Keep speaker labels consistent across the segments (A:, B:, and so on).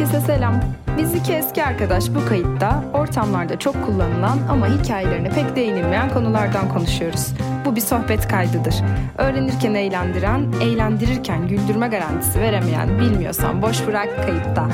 A: Herkese selam. Biz iki eski arkadaş bu kayıtta ortamlarda çok kullanılan ama hikayelerine pek değinilmeyen konulardan konuşuyoruz. Bu bir sohbet kaydıdır. Öğrenirken eğlendiren, eğlendirirken güldürme garantisi veremeyen bilmiyorsan boş bırak kayıtta.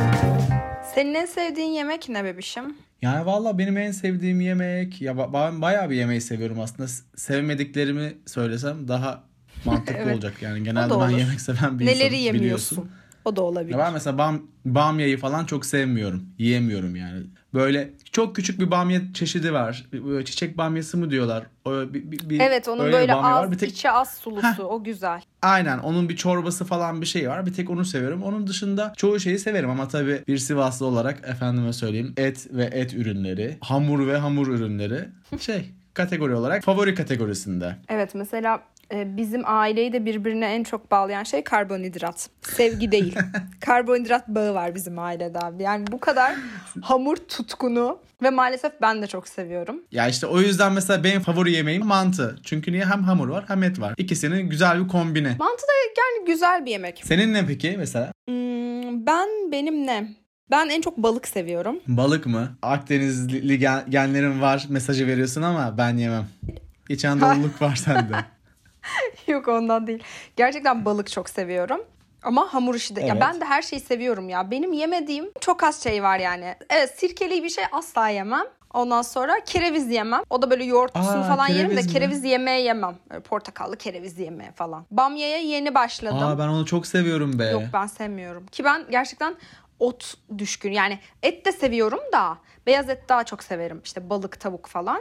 A: Senin en sevdiğin yemek ne bebişim?
B: Yani valla benim en sevdiğim yemek ya ben bayağı bir yemeği seviyorum aslında. Sevmediklerimi söylesem daha mantıklı
A: Evet.
B: olacak yani. Genelde ben yemek seven bir
A: Neleri
B: insanım biliyorsun.
A: O da olabilir.
B: Ben mesela bam, bamyayı falan çok sevmiyorum. Yiyemiyorum yani. Böyle çok küçük bir bamya çeşidi var. Böyle çiçek bamyası mı diyorlar? O, bir, bir- bir-
A: Evet onun
B: öyle
A: böyle az,
B: var. Bir tek,
A: içi az sulusu o güzel.
B: aynen onun bir çorbası falan bir şey var. Bir tek onu seviyorum. Onun dışında çoğu şeyi severim ama tabii bir Sivaslı olarak efendime söyleyeyim et ve et ürünleri, hamur ve hamur ürünleri şey kategori olarak favori kategorisinde.
A: Evet mesela bizim aileyi de birbirine en çok bağlayan şey karbonhidrat. Sevgi değil. karbonhidrat bağı var bizim ailede abi. Yani bu kadar hamur tutkunu ve maalesef ben de çok seviyorum.
B: Ya işte o yüzden mesela benim favori yemeğim mantı. Çünkü niye hem hamur var hem et var. İkisinin güzel bir kombini.
A: Mantı da yani güzel bir yemek.
B: Senin ne peki mesela?
A: Hmm, ben benim ne? Ben en çok balık seviyorum.
B: Balık mı? Akdenizli gen- genlerim var mesajı veriyorsun ama ben yemem. İç Anadolu'luk var sende.
A: Yok ondan değil. Gerçekten balık çok seviyorum. Ama hamur işi de. Ya
B: Evet.
A: ben de her şeyi seviyorum ya. Benim yemediğim çok az şey var yani. Evet sirkeli bir şey asla yemem. Ondan sonra kereviz yemem. O da böyle yoğurtlusunu
B: Aa,
A: falan yerim de
B: kereviz mi?
A: kereviz yemeği yemem. Böyle portakallı kereviz yemeği falan. Bamya'ya yeni başladım.
B: Aa ben onu çok seviyorum be.
A: Yok ben sevmiyorum. Ki ben gerçekten ot düşkün. Yani et de seviyorum da beyaz et daha çok severim. İşte balık, tavuk falan.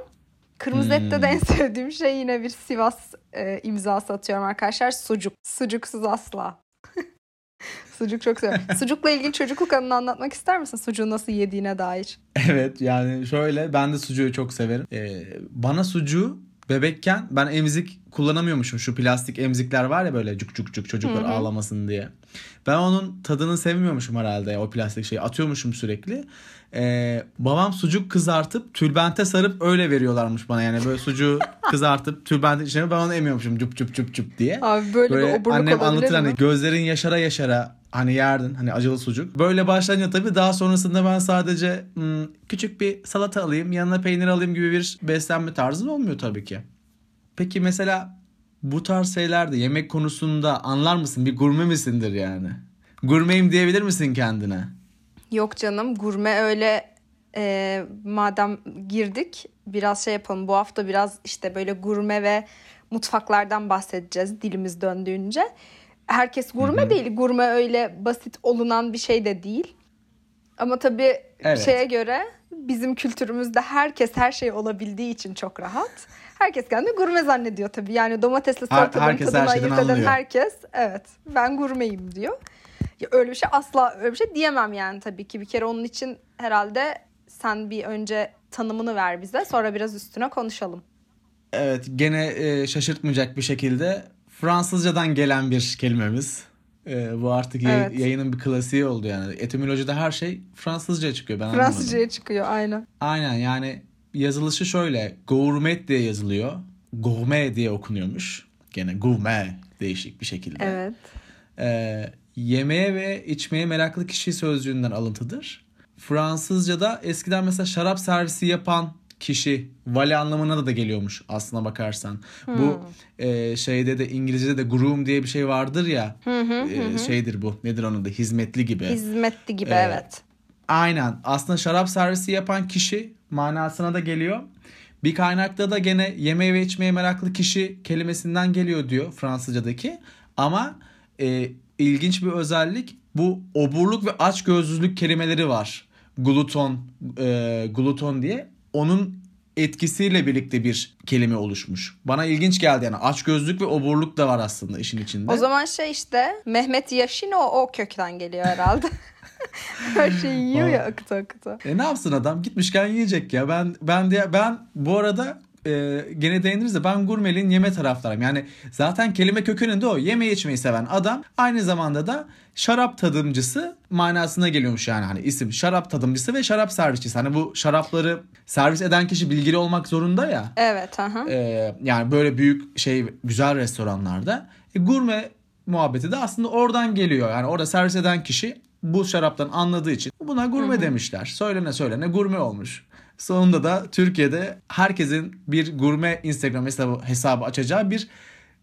A: Kırmızı ette de en
B: Hmm.
A: sevdiğim şey yine bir Sivas e, imzası atıyorum arkadaşlar. Sucuk. Sucuksuz asla. Sucuk çok seviyorum. Sucukla ilgili çocukluk anını anlatmak ister misin? Sucuğu nasıl yediğine dair.
B: Evet yani şöyle ben de sucuğu çok severim. Ee, bana sucuğu bebekken ben emzik kullanamıyormuşum. Şu plastik emzikler var ya böyle cuk cuk cuk çocuklar ağlamasın diye. Ben onun tadını sevmiyormuşum herhalde o plastik şeyi. Atıyormuşum sürekli. Ee, babam sucuk kızartıp tülbente sarıp öyle veriyorlarmış bana. Yani böyle sucuğu kızartıp tülbente içine ben onu emiyormuşum cup cup cup cup diye.
A: Abi böyle, bir
B: Böyle
A: oburluk
B: annem anlatır
A: mi?
B: hani gözlerin yaşara yaşara hani yerdin hani acılı sucuk. Böyle başlayınca tabii daha sonrasında ben sadece hmm, küçük bir salata alayım yanına peynir alayım gibi bir beslenme tarzı olmuyor tabii ki. Peki mesela bu tarz şeylerde yemek konusunda anlar mısın? Bir gurme misindir yani? Gurmeyim diyebilir misin kendine?
A: Yok canım gurme öyle e, madem girdik biraz şey yapalım. Bu hafta biraz işte böyle gurme ve mutfaklardan bahsedeceğiz dilimiz döndüğünce. Herkes gurme değil. Gurme öyle basit olunan bir şey de değil. Ama tabii
B: Evet.
A: şeye göre bizim kültürümüzde herkes her şey olabildiği için çok rahat. Herkes kendini gurme zannediyor tabii. Yani domatesli
B: Her-
A: salatanın
B: her
A: tadını
B: şeyden
A: ayırt eden herkes evet ben gurmeyim diyor. Ya öyle bir şey asla öyle bir şey diyemem yani tabii ki. Bir kere onun için herhalde sen bir önce tanımını ver bize sonra biraz üstüne konuşalım.
B: Evet gene e, şaşırtmayacak bir şekilde Fransızcadan gelen bir kelimemiz. E, bu artık yay-
A: Evet.
B: yayının bir klasiği oldu yani. Etimolojide her şey Fransızca çıkıyor ben anlamadım.
A: Fransızcaya çıkıyor aynen.
B: Aynen yani yazılışı şöyle. Gourmet diye yazılıyor. Gourmet diye okunuyormuş. Gene gourmet değişik bir şekilde.
A: Evet.
B: Ee, yemeğe ve içmeye meraklı kişi sözcüğünden alıntıdır. Fransızca'da eskiden mesela şarap servisi yapan kişi vali anlamına da, geliyormuş aslına bakarsan. Bu e, şeyde de İngilizce'de de groom diye bir şey vardır ya. e, şeydir bu. Nedir onun da hizmetli gibi.
A: Hizmetli gibi
B: Ee,
A: evet.
B: Aynen. Aslında şarap servisi yapan kişi manasına da geliyor. Bir kaynakta da gene yemeğe ve içmeye meraklı kişi kelimesinden geliyor diyor Fransızcadaki. Ama e, ilginç bir özellik bu oburluk ve açgözlülük kelimeleri var. Gluton, e, gluton diye. Onun etkisiyle birlikte bir kelime oluşmuş. Bana ilginç geldi yani açgözlük ve oburluk da var aslında işin içinde.
A: O zaman şey işte Mehmet Yaşin o, o kökten geliyor herhalde. Her şeyi yiyor ya akıta akıta.
B: E ne yapsın adam? Gitmişken yiyecek ya. Ben ben de ben bu arada e, gene değiniriz de ben gurmelin yeme taraftarıyım. Yani zaten kelime kökeninde o. Yeme içmeyi seven adam aynı zamanda da şarap tadımcısı manasına geliyormuş yani hani isim şarap tadımcısı ve şarap servisçisi. Hani bu şarapları servis eden kişi bilgili olmak zorunda ya.
A: Evet. Aha.
B: E, yani böyle büyük şey güzel restoranlarda. E, gurme muhabbeti de aslında oradan geliyor. Yani orada servis eden kişi bu şaraptan anladığı için buna gurme demişler. Söylene söylene gurme olmuş. Sonunda da Türkiye'de herkesin bir gurme Instagram hesabı, hesabı açacağı bir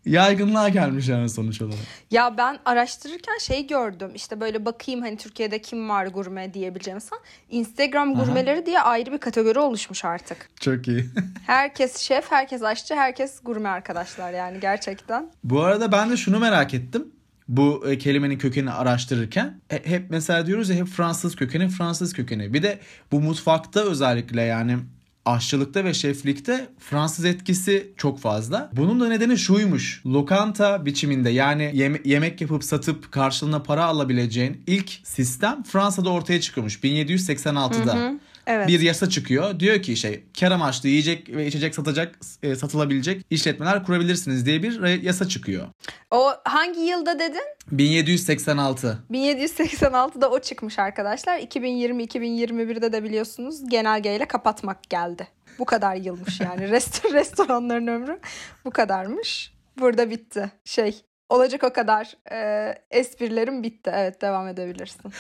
B: yaygınlığa gelmiş yani sonuç olarak.
A: Ya ben araştırırken şey gördüm. İşte böyle bakayım hani Türkiye'de kim var gurme diyebileceğim falan. Instagram gurmeleri diye ayrı bir kategori oluşmuş artık.
B: Çok iyi.
A: Herkes şef, herkes aşçı, herkes gurme arkadaşlar yani gerçekten.
B: Bu arada ben de şunu merak ettim. Bu e, kelimenin kökenini araştırırken e, hep mesela diyoruz ya hep Fransız kökeni Fransız kökeni. Bir de bu mutfakta özellikle yani aşçılıkta ve şeflikte Fransız etkisi çok fazla. Bunun da nedeni şuymuş. Lokanta biçiminde yani yeme- yemek yapıp satıp karşılığında para alabileceğin ilk sistem Fransa'da ortaya çıkıyormuş 1786'da.
A: Evet.
B: Bir yasa çıkıyor. Diyor ki şey kar amaçlı yiyecek ve içecek satacak e, satılabilecek işletmeler kurabilirsiniz diye bir yasa çıkıyor.
A: O hangi yılda dedin?
B: 1786.
A: 1786'da o çıkmış arkadaşlar. 2020-2021'de de biliyorsunuz genelgeyle kapatmak geldi. Bu kadar yılmış yani. Rest restoranların ömrü bu kadarmış. Burada bitti. Şey olacak o kadar. Ee, esprilerim bitti. Evet devam edebilirsin.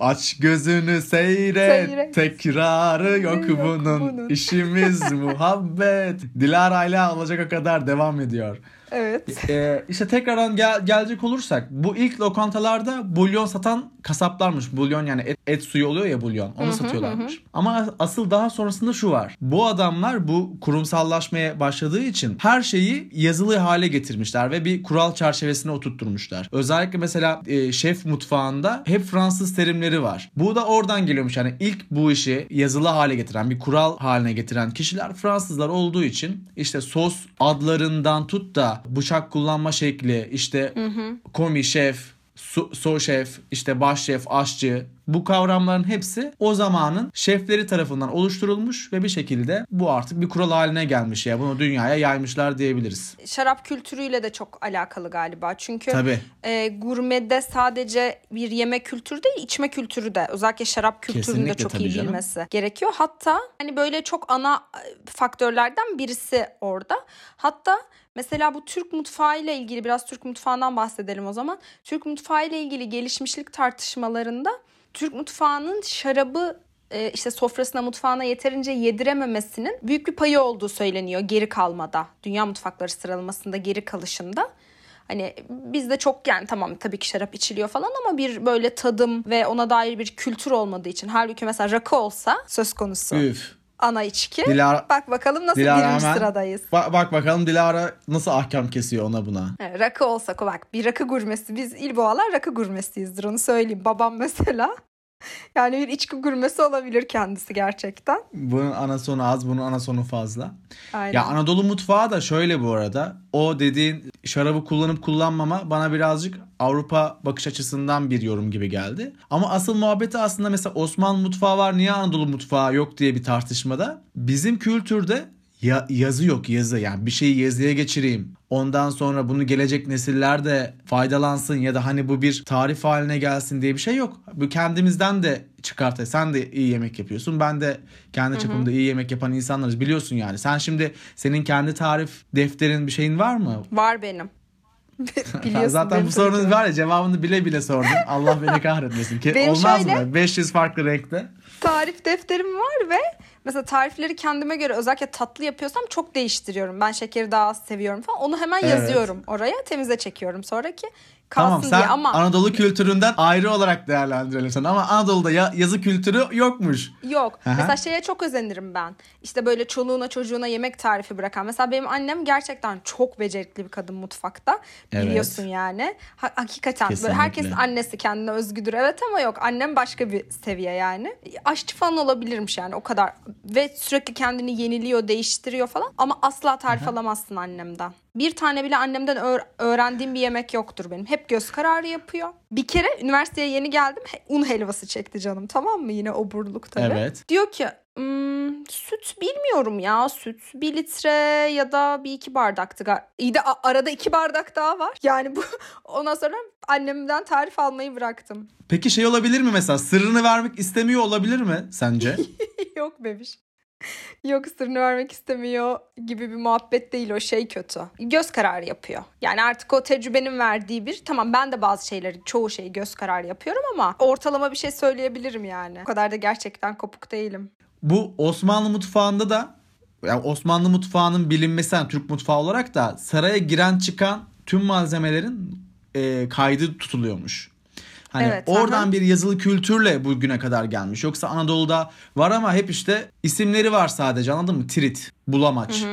B: Aç gözünü seyret,
A: Seyret.
B: tekrarı yok,
A: Yok
B: bunun.
A: bunun.
B: İşimiz muhabbet. Dilara'yla olacak o kadar devam ediyor.
A: Evet.
B: Ee, işte tekrardan gel- gelecek olursak bu ilk lokantalarda bulyon satan kasaplarmış. Bulyon yani et, et suyu oluyor ya bulyon. Onu satıyorlarmış. Ama asıl daha sonrasında şu var. Bu adamlar bu kurumsallaşmaya başladığı için her şeyi yazılı hale getirmişler ve bir kural çerçevesine oturtturmuşlar. Özellikle mesela e, şef mutfağında hep Fransız terimleri var. Bu da oradan geliyormuş. Yani ilk bu işi yazılı hale getiren, bir kural haline getiren kişiler Fransızlar olduğu için işte sos adlarından tut da bıçak kullanma şekli, işte komi şef, su, so şef, işte baş şef, aşçı bu kavramların hepsi o zamanın şefleri tarafından oluşturulmuş ve bir şekilde bu artık bir kural haline gelmiş ya. Bunu dünyaya yaymışlar diyebiliriz.
A: Şarap kültürüyle de çok alakalı galiba. Çünkü
B: Tabii.
A: e, gurmede sadece bir yeme kültürü değil, içme kültürü de özellikle şarap kültürünü de çok iyi
B: canım.
A: bilmesi gerekiyor. Hatta hani böyle çok ana e, faktörlerden birisi orada. Hatta mesela bu Türk mutfağı ile ilgili biraz Türk mutfağından bahsedelim o zaman. Türk mutfağı ile ilgili gelişmişlik tartışmalarında Türk mutfağının şarabı e, işte sofrasına mutfağına yeterince yedirememesinin büyük bir payı olduğu söyleniyor geri kalmada. Dünya mutfakları sıralamasında geri kalışında. Hani bizde çok yani tamam tabii ki şarap içiliyor falan ama bir böyle tadım ve ona dair bir kültür olmadığı için halbuki mesela rakı olsa söz konusu
B: Üf.
A: Ana içki.
B: Dilara,
A: Bak bakalım nasıl
B: Dilara
A: birinci
B: hemen-
A: sıradayız.
B: Bak, bak bakalım Dilara nasıl ahkam kesiyor ona buna.
A: Evet, rakı olsa bak bir rakı gurmesi biz İlboğalar rakı gurmesiyizdir onu söyleyeyim. Babam mesela yani bir içki gurmesi olabilir kendisi gerçekten.
B: Bunun ana sonu az, bunun ana sonu fazla.
A: Aynen.
B: Ya Anadolu mutfağı da şöyle bu arada. O dediğin şarabı kullanıp kullanmama bana birazcık Avrupa bakış açısından bir yorum gibi geldi. Ama asıl muhabbeti aslında mesela Osmanlı mutfağı var niye Anadolu mutfağı yok diye bir tartışmada. Bizim kültürde ya, yazı yok yazı yani bir şeyi yazıya geçireyim. Ondan sonra bunu gelecek nesiller de faydalansın ya da hani bu bir tarif haline gelsin diye bir şey yok. Bu kendimizden de çıkartay. Sen de iyi yemek yapıyorsun. Ben de kendi çapımda iyi yemek yapan insanlarız. Biliyorsun yani. Sen şimdi senin kendi tarif defterin bir şeyin var mı?
A: Var benim. Biliyorsun
B: Zaten bu sorunun
A: ki.
B: var ya cevabını bile bile sordum. Allah beni kahretmesin. Ke-
A: Benim
B: Olmaz
A: şöyle-
B: mı? 500 farklı renkte.
A: tarif defterim var ve mesela tarifleri kendime göre özellikle tatlı yapıyorsam çok değiştiriyorum. Ben şekeri daha az seviyorum falan. Onu hemen
B: Evet.
A: yazıyorum oraya. Temize çekiyorum sonra ki kalsın
B: Tamam sen
A: diye ama
B: Anadolu kültüründen ayrı olarak değerlendirelim sen. Ama Anadolu'da ya- yazı kültürü yokmuş.
A: Yok.
B: Aha.
A: Mesela şeye çok özenirim ben. İşte böyle çoluğuna çocuğuna yemek tarifi bırakan. Mesela benim annem gerçekten çok becerikli bir kadın mutfakta.
B: Evet.
A: Biliyorsun yani. Ha- hakikaten böyle
B: Kesinlikle.
A: herkesin annesi kendine özgüdür. Evet ama yok. Annem başka bir seviye yani. Aşçı falan olabilirmiş yani o kadar. Ve sürekli kendini yeniliyor, değiştiriyor falan. Ama asla tarif alamazsın annemden. Bir tane bile annemden öğ- öğrendiğim bir yemek yoktur benim. Hep göz kararı yapıyor. Bir kere üniversiteye yeni geldim. Un helvası çekti canım tamam mı? Yine oburluk tabii.
B: Evet.
A: Diyor ki "Hmm, süt bilmiyorum ya süt bir litre ya da bir iki bardaktı. İyi de arada iki bardak daha var. Yani bu ondan sonra annemden tarif almayı bıraktım.
B: Peki şey olabilir mi mesela? Sırrını vermek istemiyor olabilir mi sence?
A: Yok bebiş. Yok sırrını vermek istemiyor gibi bir muhabbet değil o şey kötü. Göz kararı yapıyor. Yani artık o tecrübenin verdiği bir tamam ben de bazı şeyleri çoğu şeyi göz kararı yapıyorum ama ortalama bir şey söyleyebilirim yani. O kadar da gerçekten kopuk değilim.
B: Bu Osmanlı mutfağında da yani Osmanlı mutfağının bilinmesi yani Türk mutfağı olarak da saraya giren çıkan tüm malzemelerin e, kaydı tutuluyormuş. Hani
A: Evet,
B: oradan
A: aha.
B: bir yazılı kültürle bugüne kadar gelmiş. Yoksa Anadolu'da var ama hep işte isimleri var sadece anladın mı? Tirit, bulamaç.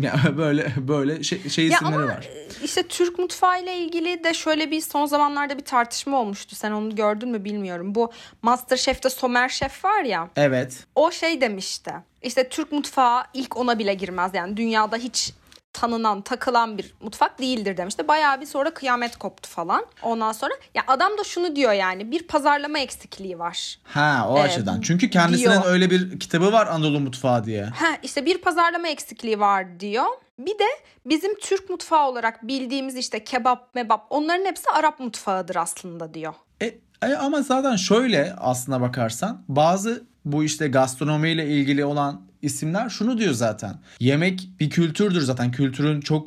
B: Ya böyle böyle şey, şey
A: Ya
B: isimleri
A: ama
B: var.
A: işte Türk mutfağı ile ilgili de şöyle bir son zamanlarda bir tartışma olmuştu. Sen onu gördün mü bilmiyorum. Bu Masterchef'te Somer Şef var ya.
B: Evet.
A: O şey demişti. İşte Türk mutfağı ilk ona bile girmez. Yani dünyada hiç tanınan, takılan bir mutfak değildir demişti. Bayağı bir sonra kıyamet koptu falan. Ondan sonra ya adam da şunu diyor yani bir pazarlama eksikliği var.
B: Ha o
A: Ee,
B: açıdan. Çünkü kendisinin
A: diyor.
B: öyle bir kitabı var Anadolu mutfağı diye.
A: Ha işte bir pazarlama eksikliği var diyor. Bir de bizim Türk mutfağı olarak bildiğimiz işte kebap, mebap onların hepsi Arap mutfağıdır aslında diyor.
B: E, e, ama zaten şöyle aslına bakarsan bazı bu işte gastronomiyle ilgili olan isimler şunu diyor zaten. Yemek bir kültürdür zaten. Kültürün çok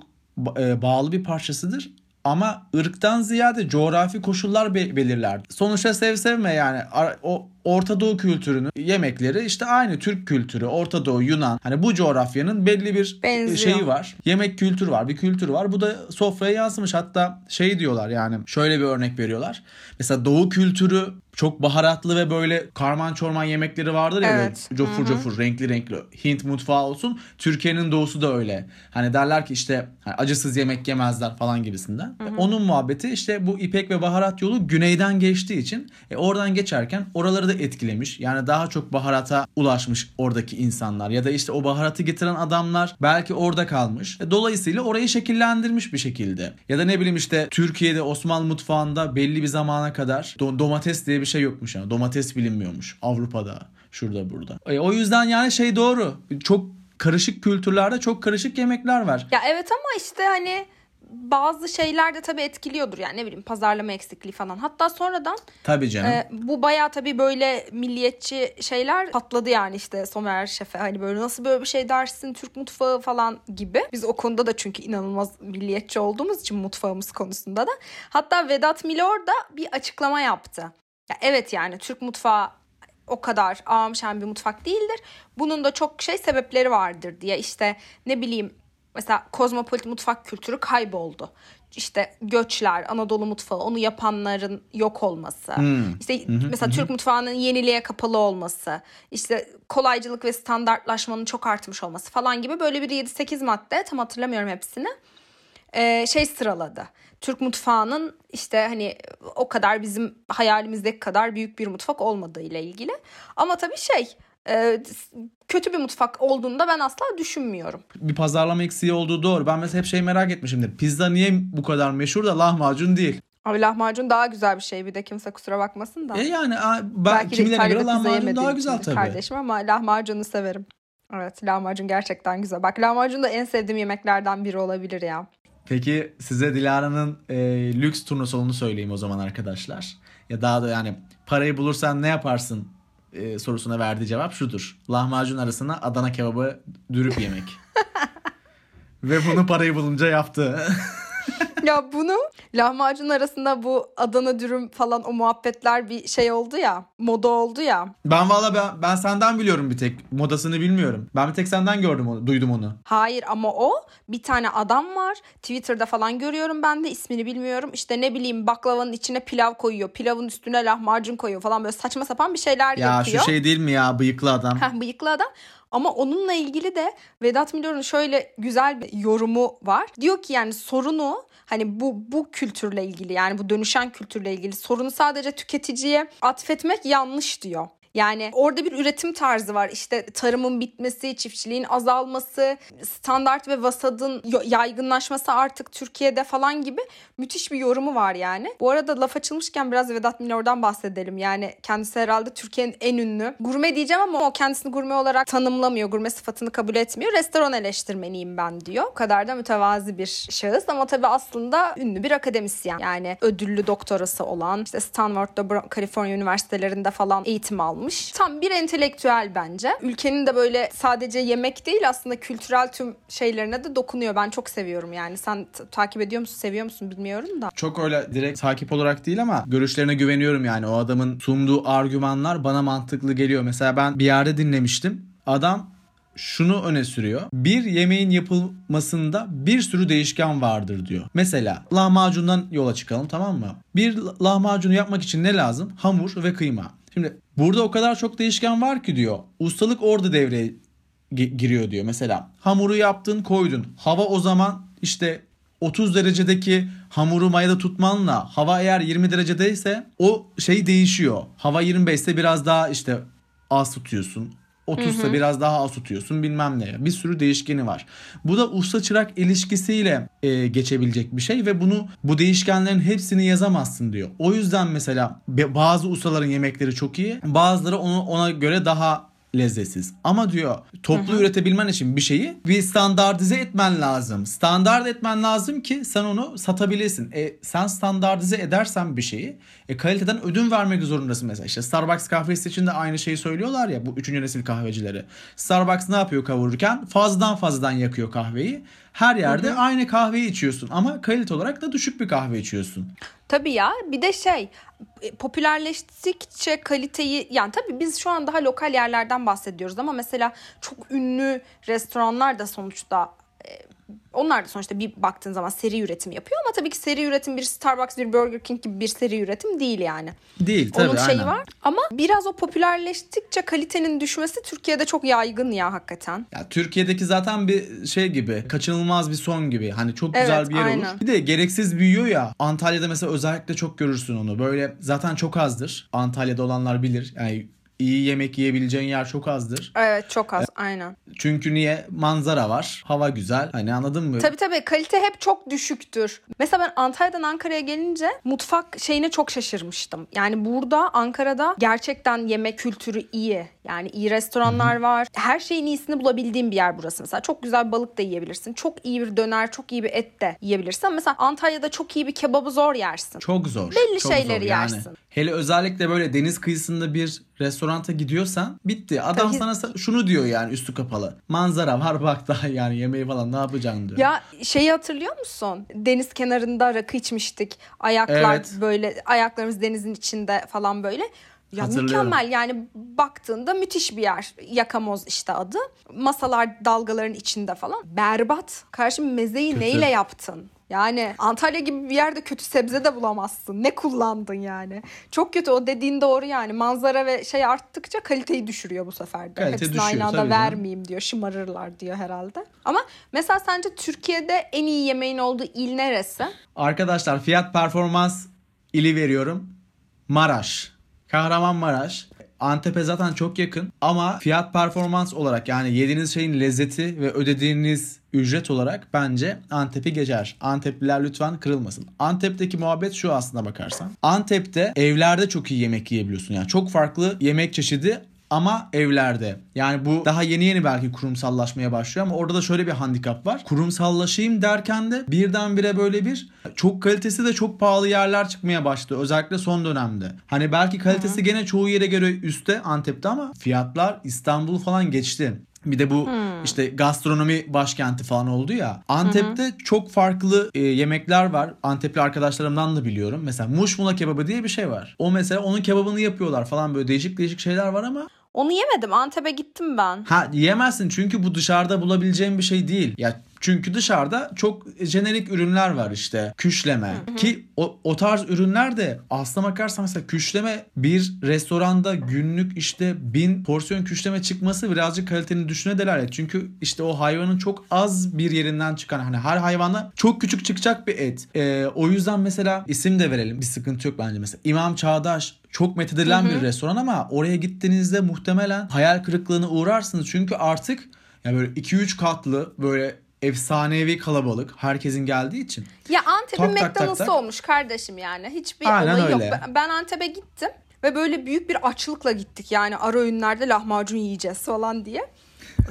B: e, bağlı bir parçasıdır. Ama ırktan ziyade coğrafi koşullar be- belirler. Sonuçta sev sevme yani o Orta Doğu kültürünün yemekleri işte aynı Türk kültürü, Orta Doğu, Yunan. Hani bu coğrafyanın belli bir
A: Benziyor.
B: şeyi var. Yemek kültürü var, bir kültür var. Bu da sofraya yansımış. Hatta şey diyorlar yani şöyle bir örnek veriyorlar. Mesela Doğu kültürü çok baharatlı ve böyle karman çorman yemekleri vardır ya
A: Evet.
B: böyle cofur cofur renkli renkli Hint mutfağı olsun. Türkiye'nin doğusu da öyle. Hani derler ki işte hani acısız yemek yemezler falan gibisinden. E, Onun muhabbeti işte bu ipek ve baharat yolu güneyden geçtiği için e, oradan geçerken oraları da etkilemiş. Yani daha çok baharata ulaşmış oradaki insanlar ya da işte o baharatı getiren adamlar belki orada kalmış. E, dolayısıyla orayı şekillendirmiş bir şekilde. Ya da ne bileyim işte Türkiye'de Osmanlı mutfağında belli bir zamana kadar do- domates diye bir şey yokmuş yani. Domates bilinmiyormuş Avrupa'da şurada burada. E, o yüzden yani şey doğru. Çok karışık kültürlerde çok karışık yemekler var.
A: Ya evet ama işte hani bazı şeyler de tabii etkiliyordur yani ne bileyim pazarlama eksikliği falan. Hatta sonradan
B: Tabii canım.
A: e, bu bayağı tabii böyle milliyetçi şeyler patladı yani işte Somer Şef'e hani böyle nasıl böyle bir şey dersin Türk mutfağı falan gibi. Biz o konuda da çünkü inanılmaz milliyetçi olduğumuz için mutfağımız konusunda da. Hatta Vedat Milor da bir açıklama yaptı. Ya evet yani Türk mutfağı o kadar ağam bir mutfak değildir. Bunun da çok şey sebepleri vardır diye işte ne bileyim mesela kozmopolit mutfak kültürü kayboldu. İşte göçler, Anadolu mutfağı, onu yapanların yok olması. İşte mesela Türk mutfağının yeniliğe kapalı olması. işte kolaycılık ve standartlaşmanın çok artmış olması falan gibi böyle bir 7-8 madde tam hatırlamıyorum hepsini e, şey sıraladı. Türk mutfağının işte hani o kadar bizim hayalimizdeki kadar büyük bir mutfak olmadığı ile ilgili. Ama tabii şey e, kötü bir mutfak olduğunu da ben asla düşünmüyorum.
B: Bir pazarlama eksiği olduğu doğru. Ben mesela hep şey merak etmişimdir. Pizza niye bu kadar meşhur da lahmacun değil?
A: Abi lahmacun daha güzel bir şey bir de kimse kusura bakmasın da.
B: E yani ben,
A: Belki de
B: kimilerine göre lahmacun daha güzel tabii.
A: kardeşim ama lahmacunu severim. Evet lahmacun gerçekten güzel. Bak lahmacun da en sevdiğim yemeklerden biri olabilir ya.
B: Peki size Dilara'nın e, lüks turnusolunu söyleyeyim o zaman arkadaşlar. Ya daha da yani parayı bulursan ne yaparsın e, sorusuna verdiği cevap şudur. Lahmacun arasına Adana kebabı dürüp yemek. Ve bunu parayı bulunca yaptı.
A: Ya bunu lahmacun arasında bu Adana dürüm falan o muhabbetler bir şey oldu ya. Moda oldu ya.
B: ben valla ben, ben senden biliyorum bir tek. Modasını bilmiyorum. Ben bir tek senden gördüm onu, duydum onu.
A: Hayır ama o bir tane adam var. Twitter'da falan görüyorum ben de ismini bilmiyorum. İşte ne bileyim baklavanın içine pilav koyuyor. Pilavın üstüne lahmacun koyuyor falan böyle saçma sapan bir şeyler
B: Ya
A: yapıyor.
B: şu şey değil mi ya bıyıklı adam?
A: Heh, bıyıklı adam. Ama onunla ilgili de Vedat Milor'un şöyle güzel bir yorumu var. Diyor ki yani sorunu hani bu bu kültürle ilgili yani bu dönüşen kültürle ilgili sorunu sadece tüketiciye atfetmek yanlış diyor. Yani orada bir üretim tarzı var. İşte tarımın bitmesi, çiftçiliğin azalması, standart ve vasadın yaygınlaşması artık Türkiye'de falan gibi müthiş bir yorumu var yani. Bu arada laf açılmışken biraz Vedat Milor'dan bahsedelim. Yani kendisi herhalde Türkiye'nin en ünlü gurme diyeceğim ama o kendisini gurme olarak tanımlamıyor. Gurme sıfatını kabul etmiyor. Restoran eleştirmeniyim ben diyor. O kadar da mütevazi bir şahıs ama tabii aslında ünlü bir akademisyen. Yani ödüllü doktorası olan işte Stanford'da, Kaliforniya üniversitelerinde falan eğitim almış almış. Tam bir entelektüel bence. Ülkenin de böyle sadece yemek değil aslında kültürel tüm şeylerine de dokunuyor. Ben çok seviyorum yani. Sen takip ediyor musun, seviyor musun bilmiyorum da.
B: Çok öyle direkt takip olarak değil ama görüşlerine güveniyorum yani. O adamın sunduğu argümanlar bana mantıklı geliyor. Mesela ben bir yerde dinlemiştim. Adam şunu öne sürüyor. Bir yemeğin yapılmasında bir sürü değişken vardır diyor. Mesela lahmacundan yola çıkalım tamam mı? Bir lahmacunu yapmak için ne lazım? Hamur ve kıyma. Şimdi burada o kadar çok değişken var ki diyor. Ustalık orada devreye gi- giriyor diyor. Mesela hamuru yaptın koydun. Hava o zaman işte 30 derecedeki hamuru mayada tutmanla hava eğer 20 derecedeyse o şey değişiyor. Hava 25 ise biraz daha işte az tutuyorsun. 30 ise biraz daha az tutuyorsun bilmem ne. Bir sürü değişkeni var. Bu da usta çırak ilişkisiyle e, geçebilecek bir şey ve bunu bu değişkenlerin hepsini yazamazsın diyor. O yüzden mesela bazı ustaların yemekleri çok iyi. Bazıları onu ona göre daha lezzetsiz. Ama diyor toplu üretebilmen için bir şeyi bir standartize etmen lazım. Standart etmen lazım ki sen onu satabilesin. E, sen standartize edersen bir şeyi e, kaliteden ödün vermek zorundasın mesela. İşte Starbucks kahvesi için de aynı şeyi söylüyorlar ya bu üçüncü nesil kahvecileri. Starbucks ne yapıyor kavururken? Fazladan fazladan yakıyor kahveyi. Her yerde aynı kahveyi içiyorsun ama kalite olarak da düşük bir kahve içiyorsun.
A: Tabii ya bir de şey e, popülerleştikçe kaliteyi yani tabii biz şu an daha lokal yerlerden bahsediyoruz ama mesela çok ünlü restoranlar da sonuçta onlar da sonuçta bir baktığın zaman seri üretim yapıyor ama tabii ki seri üretim bir Starbucks bir Burger King gibi bir seri üretim değil yani.
B: Değil tabii
A: Onun şeyi
B: aynen.
A: var ama biraz o popülerleştikçe kalitenin düşmesi Türkiye'de çok yaygın ya hakikaten.
B: Ya Türkiye'deki zaten bir şey gibi kaçınılmaz bir son gibi. Hani çok güzel
A: Evet,
B: bir yer
A: aynen.
B: olur. Bir de gereksiz büyüyor ya. Antalya'da mesela özellikle çok görürsün onu. Böyle zaten çok azdır. Antalya'da olanlar bilir. Yani iyi yemek yiyebileceğin yer çok azdır.
A: Evet çok az aynen.
B: Çünkü niye? Manzara var. Hava güzel. Hani anladın mı?
A: Tabii tabii kalite hep çok düşüktür. Mesela ben Antalya'dan Ankara'ya gelince mutfak şeyine çok şaşırmıştım. Yani burada Ankara'da gerçekten yemek kültürü iyi. Yani iyi restoranlar var. Her şeyin iyisini bulabildiğim bir yer burası. Mesela çok güzel balık da yiyebilirsin. Çok iyi bir döner, çok iyi bir et de yiyebilirsin. Ama Mesela Antalya'da çok iyi bir kebabı zor yersin.
B: Çok zor.
A: Belli
B: çok
A: şeyleri
B: zor yani.
A: yersin.
B: Hele özellikle böyle deniz kıyısında bir restoranta gidiyorsan bitti. Adam
A: Tabii.
B: sana sa- şunu diyor yani üstü kapalı. Manzara var bak daha yani yemeği falan ne yapacaksın diyor.
A: Ya şeyi hatırlıyor musun? Deniz kenarında rakı içmiştik. Ayaklar
B: Evet.
A: böyle ayaklarımız denizin içinde falan böyle. Ya mükemmel yani baktığında müthiş bir yer. Yakamoz işte adı. Masalar dalgaların içinde falan. Berbat. Karşım mezeyi
B: Kötü.
A: neyle yaptın? Yani Antalya gibi bir yerde kötü sebze de bulamazsın. Ne kullandın yani? Çok kötü o dediğin doğru yani. Manzara ve şey arttıkça kaliteyi düşürüyor bu sefer de.
B: Kalite
A: Hepsini
B: düşüyor,
A: aynı anda vermeyeyim diyor. Şımarırlar diyor herhalde. Ama mesela sence Türkiye'de en iyi yemeğin olduğu il neresi?
B: Arkadaşlar fiyat performans ili veriyorum. Maraş. Kahramanmaraş. Antep'e zaten çok yakın ama fiyat performans olarak yani yediğiniz şeyin lezzeti ve ödediğiniz ücret olarak bence Antep'i geçer. Antepliler lütfen kırılmasın. Antep'teki muhabbet şu aslında bakarsan. Antep'te evlerde çok iyi yemek yiyebiliyorsun. Yani çok farklı yemek çeşidi ama evlerde. Yani bu daha yeni yeni belki kurumsallaşmaya başlıyor ama orada da şöyle bir handikap var. Kurumsallaşayım derken de birdenbire böyle bir çok kalitesi de çok pahalı yerler çıkmaya başladı. Özellikle son dönemde. Hani belki kalitesi gene çoğu yere göre üstte Antep'te ama fiyatlar İstanbul falan geçti. Bir de bu işte gastronomi başkenti falan oldu ya. Antep'te çok farklı e, yemekler var. Antepli arkadaşlarımdan da biliyorum. Mesela muşmula kebabı diye bir şey var. O mesela onun kebabını yapıyorlar falan böyle değişik değişik şeyler var ama
A: Onu yemedim. Antep'e gittim ben.
B: Ha yiyemezsin çünkü bu dışarıda bulabileceğin bir şey değil. Ya çünkü dışarıda çok jenerik ürünler var işte. Küşleme. Ki o, o tarz ürünler de aslına bakarsan mesela küşleme bir restoranda günlük işte bin porsiyon küşleme çıkması birazcık kalitenin düşüne delalet. Çünkü işte o hayvanın çok az bir yerinden çıkan hani her hayvana çok küçük çıkacak bir et. Ee, o yüzden mesela isim de verelim. Bir sıkıntı yok bence mesela. İmam Çağdaş çok methedilen bir restoran ama oraya gittiğinizde muhtemelen hayal kırıklığına uğrarsınız. Çünkü artık ya böyle 2-3 katlı böyle efsanevi kalabalık herkesin geldiği için.
A: Ya Antep'in McDonald's'ı olmuş kardeşim yani. Hiçbir
B: Aynen
A: olayı yok.
B: öyle.
A: Ben- Ben Antep'e gittim ve böyle büyük bir açlıkla gittik. Yani ara öğünlerde lahmacun yiyeceğiz falan diye.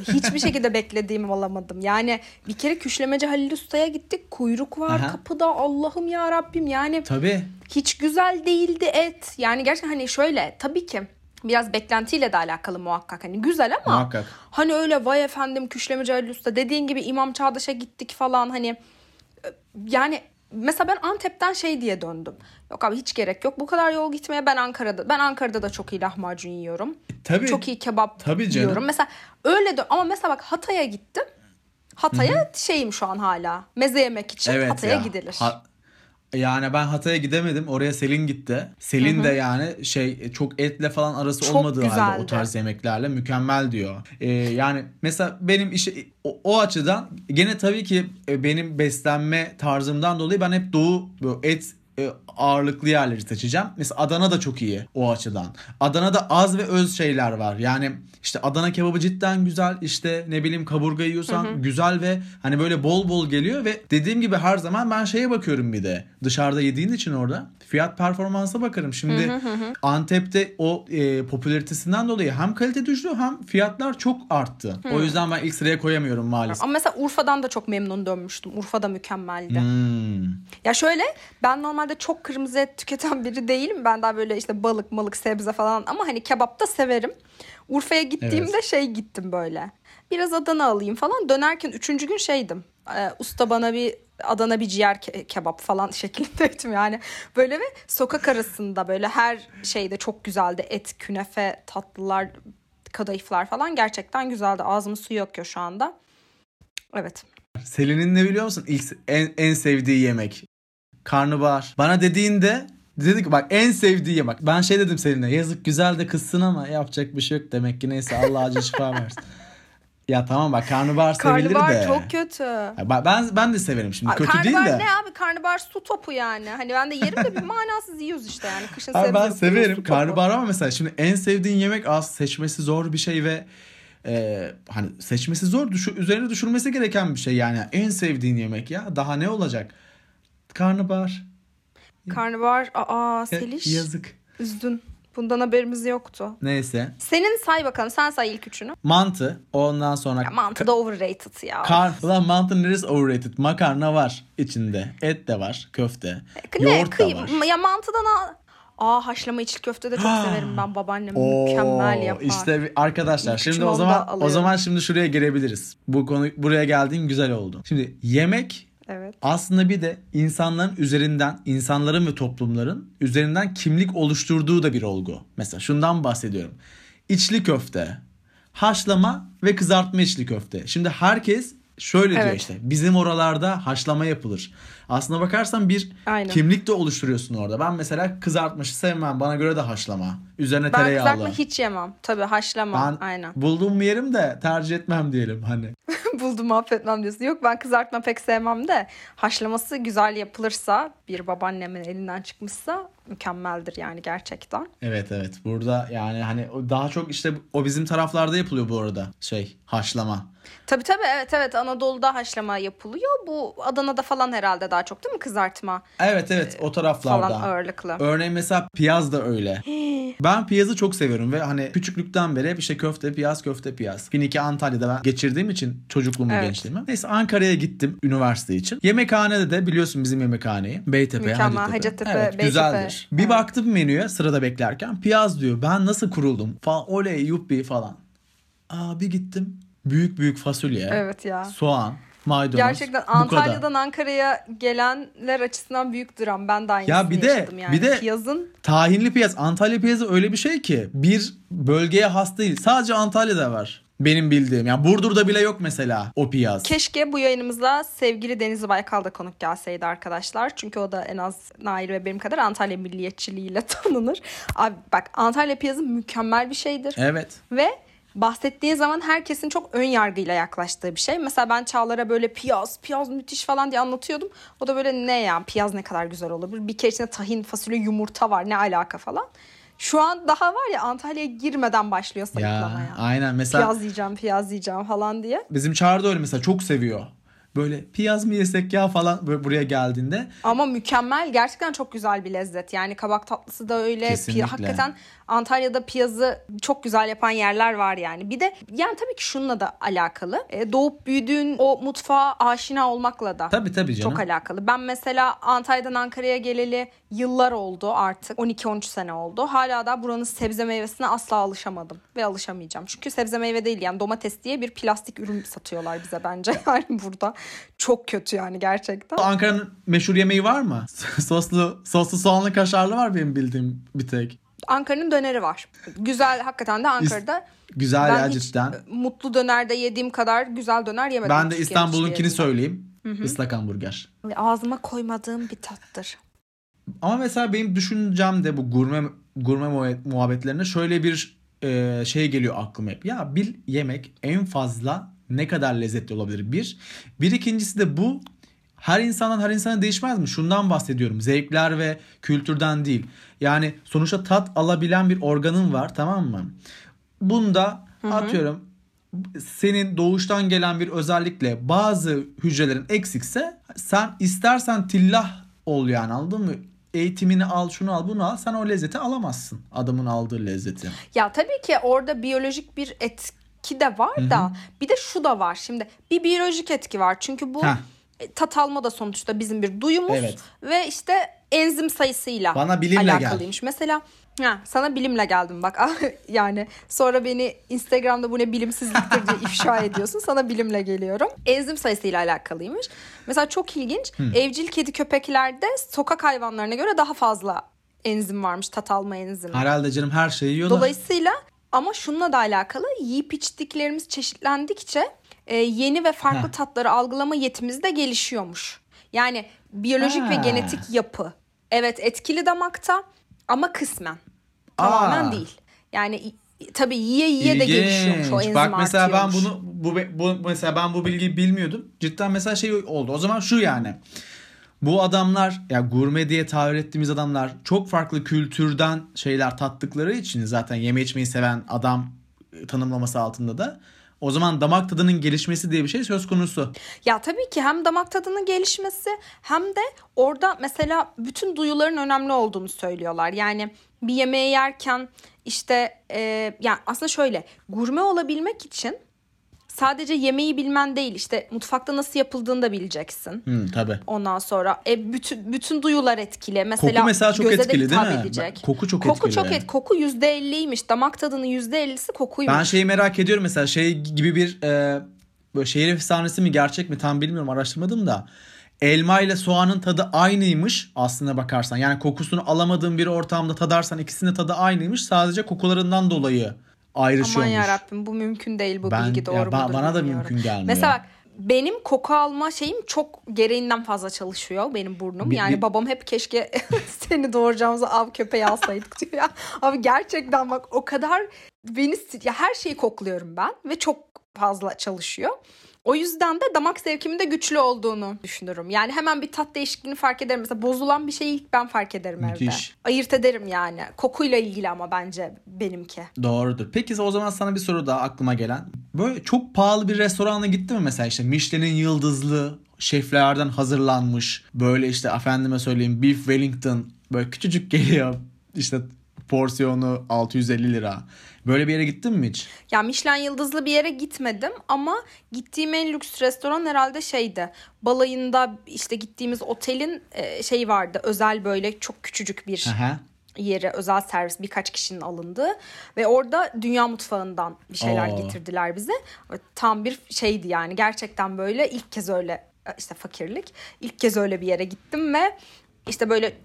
A: Hiçbir şekilde beklediğimi alamadım. Yani bir kere küşlemeci Halil Usta'ya gittik. Kuyruk var
B: Aha.
A: kapıda. Allah'ım ya Rabbim yani
B: Tabii.
A: hiç güzel değildi et. Yani gerçekten hani şöyle tabii ki biraz beklentiyle de alakalı muhakkak. Hani güzel ama
B: Muhakkak.
A: hani öyle vay efendim küşlemeci Ali Usta dediğin gibi İmam Çağdaş'a gittik falan hani e, yani mesela ben Antep'ten şey diye döndüm. Yok abi hiç gerek yok. Bu kadar yol gitmeye ben Ankara'da ben Ankara'da da çok iyi lahmacun yiyorum.
B: Tabii.
A: Çok iyi kebap
B: Tabii canım.
A: yiyorum. Mesela öyle de ama mesela bak Hatay'a gittim. Hatay'a şeyim şu an hala. Meze yemek için
B: Evet
A: Hatay'a
B: ya.
A: gidilir.
B: Ha- yani ben Hatay'a gidemedim. Oraya Selin gitti. Selin de yani şey çok etle falan arası
A: Çok
B: olmadığı halde o
A: güzeldi.
B: tarz yemeklerle mükemmel diyor. Ee, yani mesela benim işe o, o açıdan gene tabii ki e, benim beslenme tarzımdan dolayı ben hep doğu et e, ağırlıklı yerleri seçeceğim. Mesela Adana da çok iyi o açıdan. Adana'da az ve öz şeyler var. Yani işte Adana kebabı cidden güzel. İşte ne bileyim kaburga yiyorsan güzel ve hani böyle bol bol geliyor ve dediğim gibi her zaman ben şeye bakıyorum bir de. Dışarıda yediğin için orada fiyat performansa bakarım. Şimdi Antep'te o e, popülaritesinden dolayı hem kalite düştü hem fiyatlar çok arttı. O yüzden ben ilk sıraya koyamıyorum maalesef.
A: Ama mesela Urfa'dan da çok memnun dönmüştüm. Urfa da mükemmeldi.
B: Hmm.
A: Ya şöyle ben normalde çok kırmızı et tüketen biri değilim. Ben daha böyle işte balık malık sebze falan ama hani kebap da severim. Urfa'ya gittiğimde
B: Evet.
A: şey gittim böyle. Biraz Adana alayım falan. Dönerken üçüncü gün şeydim. Ee, usta bana bir Adana bir ciğer ke- kebap falan şeklindeydim yani. Böyle ve sokak arasında böyle her şeyde çok güzeldi. Et, künefe, tatlılar, kadayıflar falan gerçekten güzeldi. Ağzımın suyu akıyor şu anda. Evet.
B: Selin'in ne biliyor musun? İlk, en, en sevdiği yemek. Karnabahar. Bana dediğinde dedi ki bak en sevdiği yemek. Ben şey dedim Selin'e yazık güzel de kızsın ama yapacak bir şey yok demek ki neyse Allah acı şifa versin. Ya tamam bak karnabahar sevilir
A: Karnabahar
B: de.
A: çok kötü.
B: Ya ben, ben de severim şimdi
A: Abi
B: kötü değil
A: karnabahar
B: de.
A: ne abi? Karnabahar su topu yani. Hani ben de yerim de bir manasız yiyoruz işte yani. Kışın
B: Abi ben severim karnabahar ama mesela şimdi en sevdiğin yemek az seçmesi zor bir şey ve e, hani seçmesi zor düşü, üzerine düşürmesi gereken bir şey yani en sevdiğin yemek ya daha ne olacak karnabahar
A: Karnabahar aa Seliş.
B: yazık
A: Üzdün. Bundan haberimiz yoktu.
B: neyse
A: Senin say bakalım. Sen say ilk üçünü.
B: mantı ondan sonra
A: Ya mantı da overrated ya.
B: kar ulan mantı neresi overrated makarna var içinde et de var köfte
A: ne?
B: yoğurt da
A: Kıy-
B: var
A: Ya mantıdan al. Aa haşlama içli köfte de çok severim ben. Babaannem
B: Oo,
A: mükemmel yapar.
B: İşte arkadaşlar
A: İlk
B: şimdi o zaman o zaman şimdi şuraya girebiliriz. Bu konu buraya geldiğin güzel oldu. Şimdi yemek
A: Evet.
B: aslında bir de insanların üzerinden, insanların ve toplumların üzerinden kimlik oluşturduğu da bir olgu. Mesela şundan bahsediyorum. İçli köfte, haşlama ve kızartma içli köfte. Şimdi herkes şöyle diyor
A: Evet.
B: işte. Bizim oralarda haşlama yapılır. Aslına bakarsan bir
A: Aynen.
B: kimlik de oluşturuyorsun orada. Ben mesela kızartmışı sevmem. Bana göre de haşlama. Üzerine
A: Ben
B: tereyağlı.
A: kızartma hiç yemem. Tabii haşlama.
B: Ben
A: Aynen.
B: bulduğum bir yerim de tercih etmem diyelim hani.
A: Buldum affetmem diyorsun. Yok ben kızartma pek sevmem de haşlaması güzel yapılırsa bir babaannemin elinden çıkmışsa mükemmeldir yani gerçekten.
B: Evet evet burada yani hani daha çok işte o bizim taraflarda yapılıyor bu arada şey haşlama.
A: Tabii tabii evet evet Anadolu'da haşlama yapılıyor. Bu Adana'da falan herhalde daha çok değil mi kızartma
B: Evet evet o taraflarda.
A: falan ağırlıklı.
B: Örneğin mesela piyaz da öyle. ben piyazı çok seviyorum ve hani küçüklükten beri hep işte köfte piyaz köfte piyaz. 2002 Antalya'da ben geçirdiğim için çocukluğumu
A: Evet.
B: gençliğimi. Neyse Ankara'ya gittim üniversite için. Yemekhanede de biliyorsun bizim yemekhaneyi. Beytepe,
A: Mükemmel,
B: Hacettepe.
A: Hacettepe,
B: evet,
A: Beytepe.
B: güzeldir. Bir
A: Evet.
B: baktım menüye sırada beklerken piyaz diyor. Ben nasıl kuruldum falan oley yuppi falan. Aa bir gittim. Büyük büyük fasulye,
A: Evet ya.
B: soğan, maydanoz.
A: Gerçekten. Antalya'dan Ankara'ya gelenler açısından büyük dram. Ben de aynısını
B: Ya bir de-
A: yani.
B: bir de-
A: Piyazın
B: Tahinli piyaz. Antalya piyazı öyle bir şey ki bir bölgeye has değil. Sadece Antalya'da var. Benim bildiğim. Yani Burdur'da bile yok mesela o piyaz.
A: Keşke bu yayınımıza sevgili Deniz Baykal da konuk gelseydi arkadaşlar. Çünkü o da en az Nail ve benim kadar Antalya milliyetçiliğiyle tanınır. Abi bak Antalya piyazı mükemmel bir şeydir.
B: Evet.
A: Ve bahsettiğin zaman herkesin çok ön yargıyla yaklaştığı bir şey. Mesela ben Çağlar'a böyle piyaz, piyaz müthiş falan diye anlatıyordum. O da böyle ne ya piyaz ne kadar güzel olabilir. Bir kere içinde tahin, fasulye, yumurta var ne alaka falan. Şu an daha var ya Antalya'ya girmeden başlıyor
B: Ya
A: sayıklamaya.
B: aynen mesela
A: Piyaz yiyeceğim, piyaz yiyeceğim falan diye.
B: bizim Çağrı da öyle mesela çok seviyor. Böyle piyaz mı yesek ya falan böyle buraya geldiğinde.
A: Ama mükemmel gerçekten çok güzel bir lezzet. Yani kabak tatlısı da öyle.
B: Kesinlikle.
A: Pi- hakikaten Antalya'da piyazı çok güzel yapan yerler var yani. Bir de yani tabii ki şununla da alakalı. E, doğup büyüdüğün o mutfağa aşina olmakla da
B: Tabii tabii canım.
A: çok alakalı. Ben mesela Antalya'dan Ankara'ya geleli yıllar oldu artık. 12-13 sene oldu. Hala da buranın sebze meyvesine asla alışamadım. Ve alışamayacağım. Çünkü sebze meyve değil yani domates diye bir plastik ürün satıyorlar bize bence. Yani burada çok kötü yani gerçekten.
B: Ankara'nın meşhur yemeği var mı? soslu soslu soğanlı kaşarlı var benim bildiğim bir tek.
A: Ankara'nın döneri var. Güzel hakikaten de Ankara'da.
B: Güzel
A: ben
B: ya
A: hiç
B: cidden.
A: mutlu dönerde yediğim kadar güzel döner yemedim.
B: Ben de İstanbul'unkini söyleyeyim. Islak hamburger.
A: Ağzıma koymadığım bir tattır.
B: Ama mesela benim düşüncem de bu gurme gurme muhabbet- muhabbetlerine şöyle bir e, şey geliyor aklıma hep. Ya bir yemek en fazla ne kadar lezzetli olabilir? Bir. Bir ikincisi de bu her insandan her insana değişmez mi? Şundan bahsediyorum. Zevkler ve kültürden değil. Yani sonuçta tat alabilen bir organın var tamam mı? Bunda atıyorum senin doğuştan gelen bir özellikle bazı hücrelerin eksikse sen istersen tillah ol yani anladın mı? Eğitimini al şunu al bunu al sen o lezzeti alamazsın adamın aldığı lezzeti.
A: Ya tabii ki orada biyolojik bir etki de var da bir de şu da var. Şimdi bir biyolojik etki var. Çünkü bu
B: Heh.
A: e, tat alma da sonuçta bizim bir duyumuz
B: Evet.
A: ve işte enzim sayısıyla
B: Bana bilimle gel.
A: alakalıymış. Mesela ha, sana bilimle geldim bak yani sonra beni Instagram'da bu ne bilimsizliktir diye ifşa ediyorsun. Sana bilimle geliyorum. Enzim sayısıyla alakalıymış. Mesela çok ilginç. Evcil kedi köpeklerde sokak hayvanlarına göre daha fazla enzim varmış. Tat alma enzimi.
B: Herhalde canım her şeyi yiyorlar.
A: Dolayısıyla ama şununla da alakalı yiyip içtiklerimiz çeşitlendikçe e, yeni ve farklı
B: Heh.
A: tatları algılama yetimiz de gelişiyormuş. Yani biyolojik ve
B: Ha.
A: genetik yapı evet etkili damakta ama kısmen. Tamamen
B: Aa.
A: değil. Yani tabii yiye yiye de gelişiyormuş o enzim
B: Bak mesela ben
A: artıyormuş.
B: bunu bu, bu mesela ben bu bilgiyi bilmiyordum. Cidden mesela şey oldu. O zaman şu yani. Bu adamlar ya gurme diye tabir ettiğimiz adamlar çok farklı kültürden şeyler tattıkları için zaten yeme içmeyi seven adam e, tanımlaması altında da o zaman damak tadının gelişmesi diye bir şey söz konusu.
A: Ya tabii ki hem damak tadının gelişmesi hem de orada mesela bütün duyuların önemli olduğunu söylüyorlar. Yani bir yemeği yerken işte e, yani aslında şöyle gurme olabilmek için sadece yemeği bilmen değil işte mutfakta nasıl yapıldığını da bileceksin.
B: Hı, tabii.
A: Ondan sonra e, bütün bütün duyular etkili. Mesela,
B: mesela çok
A: göze de
B: etkili değil
A: hitap
B: mi?
A: Edecek.
B: Koku çok
A: koku
B: etkili.
A: çok et. Koku %50'ymiş. Damak tadının %50'si kokuymuş.
B: Ben şeyi merak ediyorum mesela şey gibi bir e, böyle şehir efsanesi mi gerçek mi tam bilmiyorum araştırmadım da elma ile soğanın tadı aynıymış aslına bakarsan. Yani kokusunu alamadığın bir ortamda tadarsan ikisinin tadı aynıymış. Sadece kokularından dolayı
A: Aman
B: ayrışıyormuş.
A: yarabbim bu mümkün değil bu
B: Ben-
A: bilgi doğru
B: ya ba-
A: mudur
B: bana da
A: bilmiyorum.
B: mümkün gelmiyor.
A: Mesela bak benim koku alma şeyim çok gereğinden fazla çalışıyor benim burnum.
B: Bir-
A: yani
B: bir-
A: babam hep keşke seni doğuracağımıza av köpeği alsaydık diyor ya. Abi gerçekten bak o kadar beni ya her şeyi kokluyorum ben ve çok fazla çalışıyor. O yüzden de damak zevkimin de güçlü olduğunu düşünürüm. Yani hemen bir tat değişikliğini fark ederim. Mesela bozulan bir şeyi ilk ben fark ederim evde.
B: Müthiş.
A: Ayırt ederim yani. Kokuyla ilgili ama bence benimki.
B: Doğrudur. Peki o zaman sana bir soru daha aklıma gelen. Böyle çok pahalı bir restorana gitti mi mesela işte Michelin yıldızlı şeflerden hazırlanmış böyle işte efendime söyleyeyim beef wellington böyle küçücük geliyor işte porsiyonu 650 lira. Böyle bir yere gittin mi hiç?
A: Ya Michelin yıldızlı bir yere gitmedim ama gittiğim en lüks restoran herhalde şeydi. Balayında işte gittiğimiz otelin şeyi vardı. Özel böyle çok küçücük bir
B: Aha.
A: yeri özel servis birkaç kişinin alındığı ve orada dünya mutfağından bir şeyler
B: Oo.
A: getirdiler bize. Tam bir şeydi yani gerçekten böyle ilk kez öyle e, işte fakirlik ilk kez öyle bir yere gittim ve işte böyle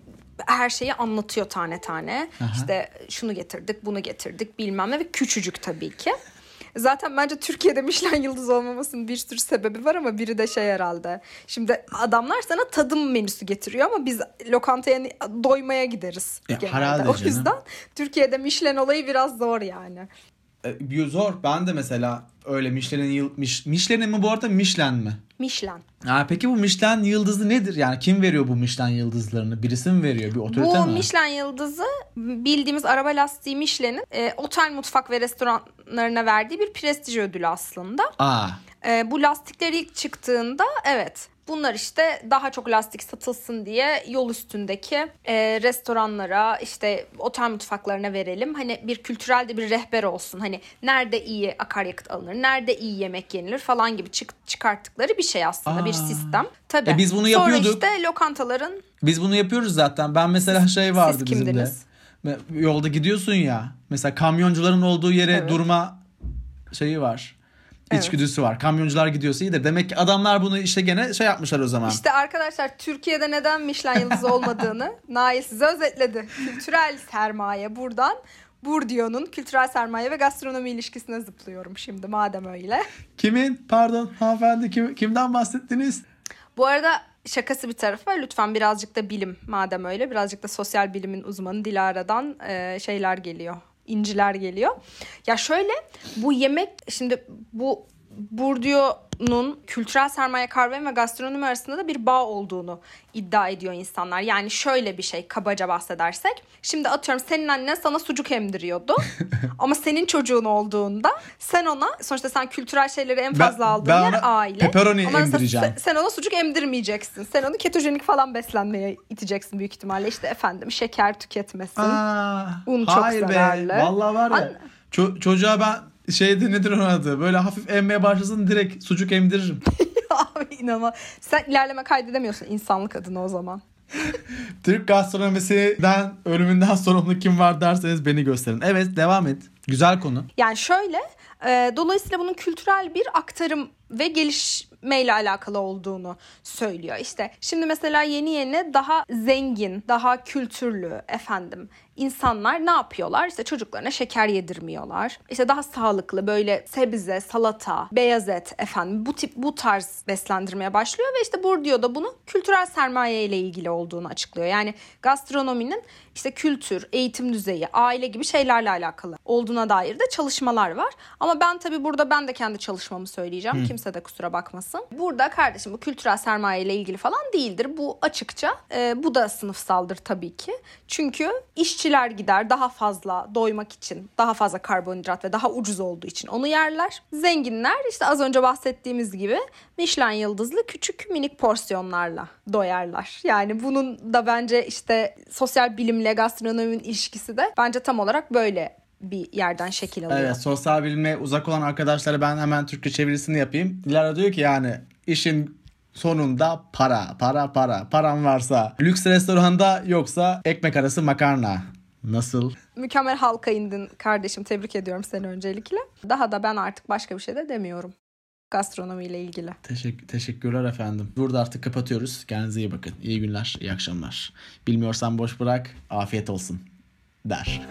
A: her şeyi anlatıyor tane tane.
B: Aha.
A: İşte şunu getirdik, bunu getirdik bilmem ne ve küçücük tabii ki. Zaten bence Türkiye'de Michelin yıldız olmamasının bir sürü sebebi var ama biri de şey herhalde. Şimdi adamlar sana tadım menüsü getiriyor ama biz lokantaya doymaya gideriz.
B: Ya,
A: genelde. O yüzden Türkiye'de Michelin olayı biraz zor yani.
B: E, zor. Ben de mesela öyle Michelin yıl Mich- Michelin mi bu arada Michelin mi?
A: Michelin.
B: Ha, peki bu Michelin yıldızı nedir? Yani kim veriyor bu Michelin yıldızlarını? Birisi mi veriyor? Bir otorite
A: Bu
B: mi?
A: Michelin yıldızı bildiğimiz araba lastiği Michelin'in e, otel mutfak ve restoranlarına verdiği bir prestij ödülü aslında.
B: Aa.
A: E, bu lastikler ilk çıktığında evet Bunlar işte daha çok lastik satılsın diye yol üstündeki e, restoranlara işte otel mutfaklarına verelim. Hani bir kültürel de bir rehber olsun. Hani nerede iyi akaryakıt alınır, nerede iyi yemek yenilir falan gibi çık çıkarttıkları bir şey aslında
B: Aa.
A: bir sistem. Tabii.
B: E biz bunu
A: Sonra
B: yapıyorduk.
A: işte lokantaların
B: Biz bunu yapıyoruz zaten. Ben mesela şey vardı
A: siz
B: bizim de. Yolda gidiyorsun ya. Mesela kamyoncuların olduğu yere
A: Evet.
B: durma şeyi var.
A: Evet.
B: İçgüdüsü var. Kamyoncular gidiyorsa iyi de demek ki adamlar bunu işte gene şey yapmışlar o zaman.
A: İşte arkadaşlar Türkiye'de neden Michelin yıldızı olmadığını Nail size özetledi. Kültürel sermaye buradan Bourdieu'nun kültürel sermaye ve gastronomi ilişkisine zıplıyorum şimdi madem öyle.
B: Kimin? Pardon hanımefendi kim, kimden bahsettiniz?
A: Bu arada şakası bir tarafa lütfen birazcık da bilim madem öyle birazcık da sosyal bilimin uzmanı Dilara'dan e, şeyler geliyor. İnciler geliyor. Ya şöyle bu yemek şimdi bu Bourdieu'nun kültürel sermaye kahve ve gastronomi arasında da bir bağ olduğunu iddia ediyor insanlar. Yani şöyle bir şey kabaca bahsedersek. Şimdi atıyorum senin annen sana sucuk emdiriyordu. ama senin çocuğun olduğunda sen ona sonuçta sen kültürel şeyleri en
B: Ben-
A: fazla aldığın
B: ben
A: yer aile.
B: pepperoni
A: Ama
B: emdireceğim.
A: sen- sen ona sucuk emdirmeyeceksin. Sen onu ketojenik falan beslenmeye iteceksin büyük ihtimalle. İşte efendim şeker tüketmesin.
B: Aa,
A: Un çok
B: hayır
A: zararlı.
B: be. Vallahi var ya.
A: Anne.
B: ço- çocuğa ben şeyde nedir onun adı? Böyle hafif emmeye başlasın direkt sucuk emdiririm.
A: Abi inanılmaz. Sen ilerleme kaydedemiyorsun insanlık adına o zaman.
B: Türk gastronomisinden ölümünden sorumlu kim var derseniz beni gösterin. Evet devam et. Güzel konu.
A: Yani şöyle e, dolayısıyla bunun kültürel bir aktarım ve gelişmeyle alakalı olduğunu söylüyor. İşte şimdi mesela yeni yeni daha zengin, daha kültürlü efendim insanlar ne yapıyorlar? İşte çocuklarına şeker yedirmiyorlar. İşte daha sağlıklı böyle sebze, salata, beyaz et efendim bu tip bu tarz beslendirmeye başlıyor ve işte Bourdieu da bunu kültürel sermaye ile ilgili olduğunu açıklıyor. Yani gastronominin işte kültür, eğitim düzeyi, aile gibi şeylerle alakalı olduğuna dair de çalışmalar var. Ama ben tabii burada ben de kendi çalışmamı söyleyeceğim. Kimse de kusura bakmasın. Burada kardeşim bu kültürel sermaye ile ilgili falan değildir. Bu açıkça e, bu da sınıfsaldır tabii ki. Çünkü işçiler gider daha fazla doymak için, daha fazla karbonhidrat ve daha ucuz olduğu için onu yerler. Zenginler işte az önce bahsettiğimiz gibi Michelin yıldızlı küçük minik porsiyonlarla doyarlar. Yani bunun da bence işte sosyal bilimle gastronominin ilişkisi de bence tam olarak böyle bir yerden şekil alıyor.
B: Evet sosyal bilime uzak olan arkadaşlara ben hemen Türkçe çevirisini yapayım. Dilara diyor ki yani işin sonunda para, para, para. Param varsa lüks restoranda yoksa ekmek arası makarna. Nasıl?
A: Mükemmel halka indin kardeşim. Tebrik ediyorum seni öncelikle. Daha da ben artık başka bir şey de demiyorum. Gastronomiyle ilgili.
B: Teşekkür, teşekkürler efendim. Burada artık kapatıyoruz. Kendinize iyi bakın. İyi günler, iyi akşamlar. Bilmiyorsan boş bırak. Afiyet olsun der.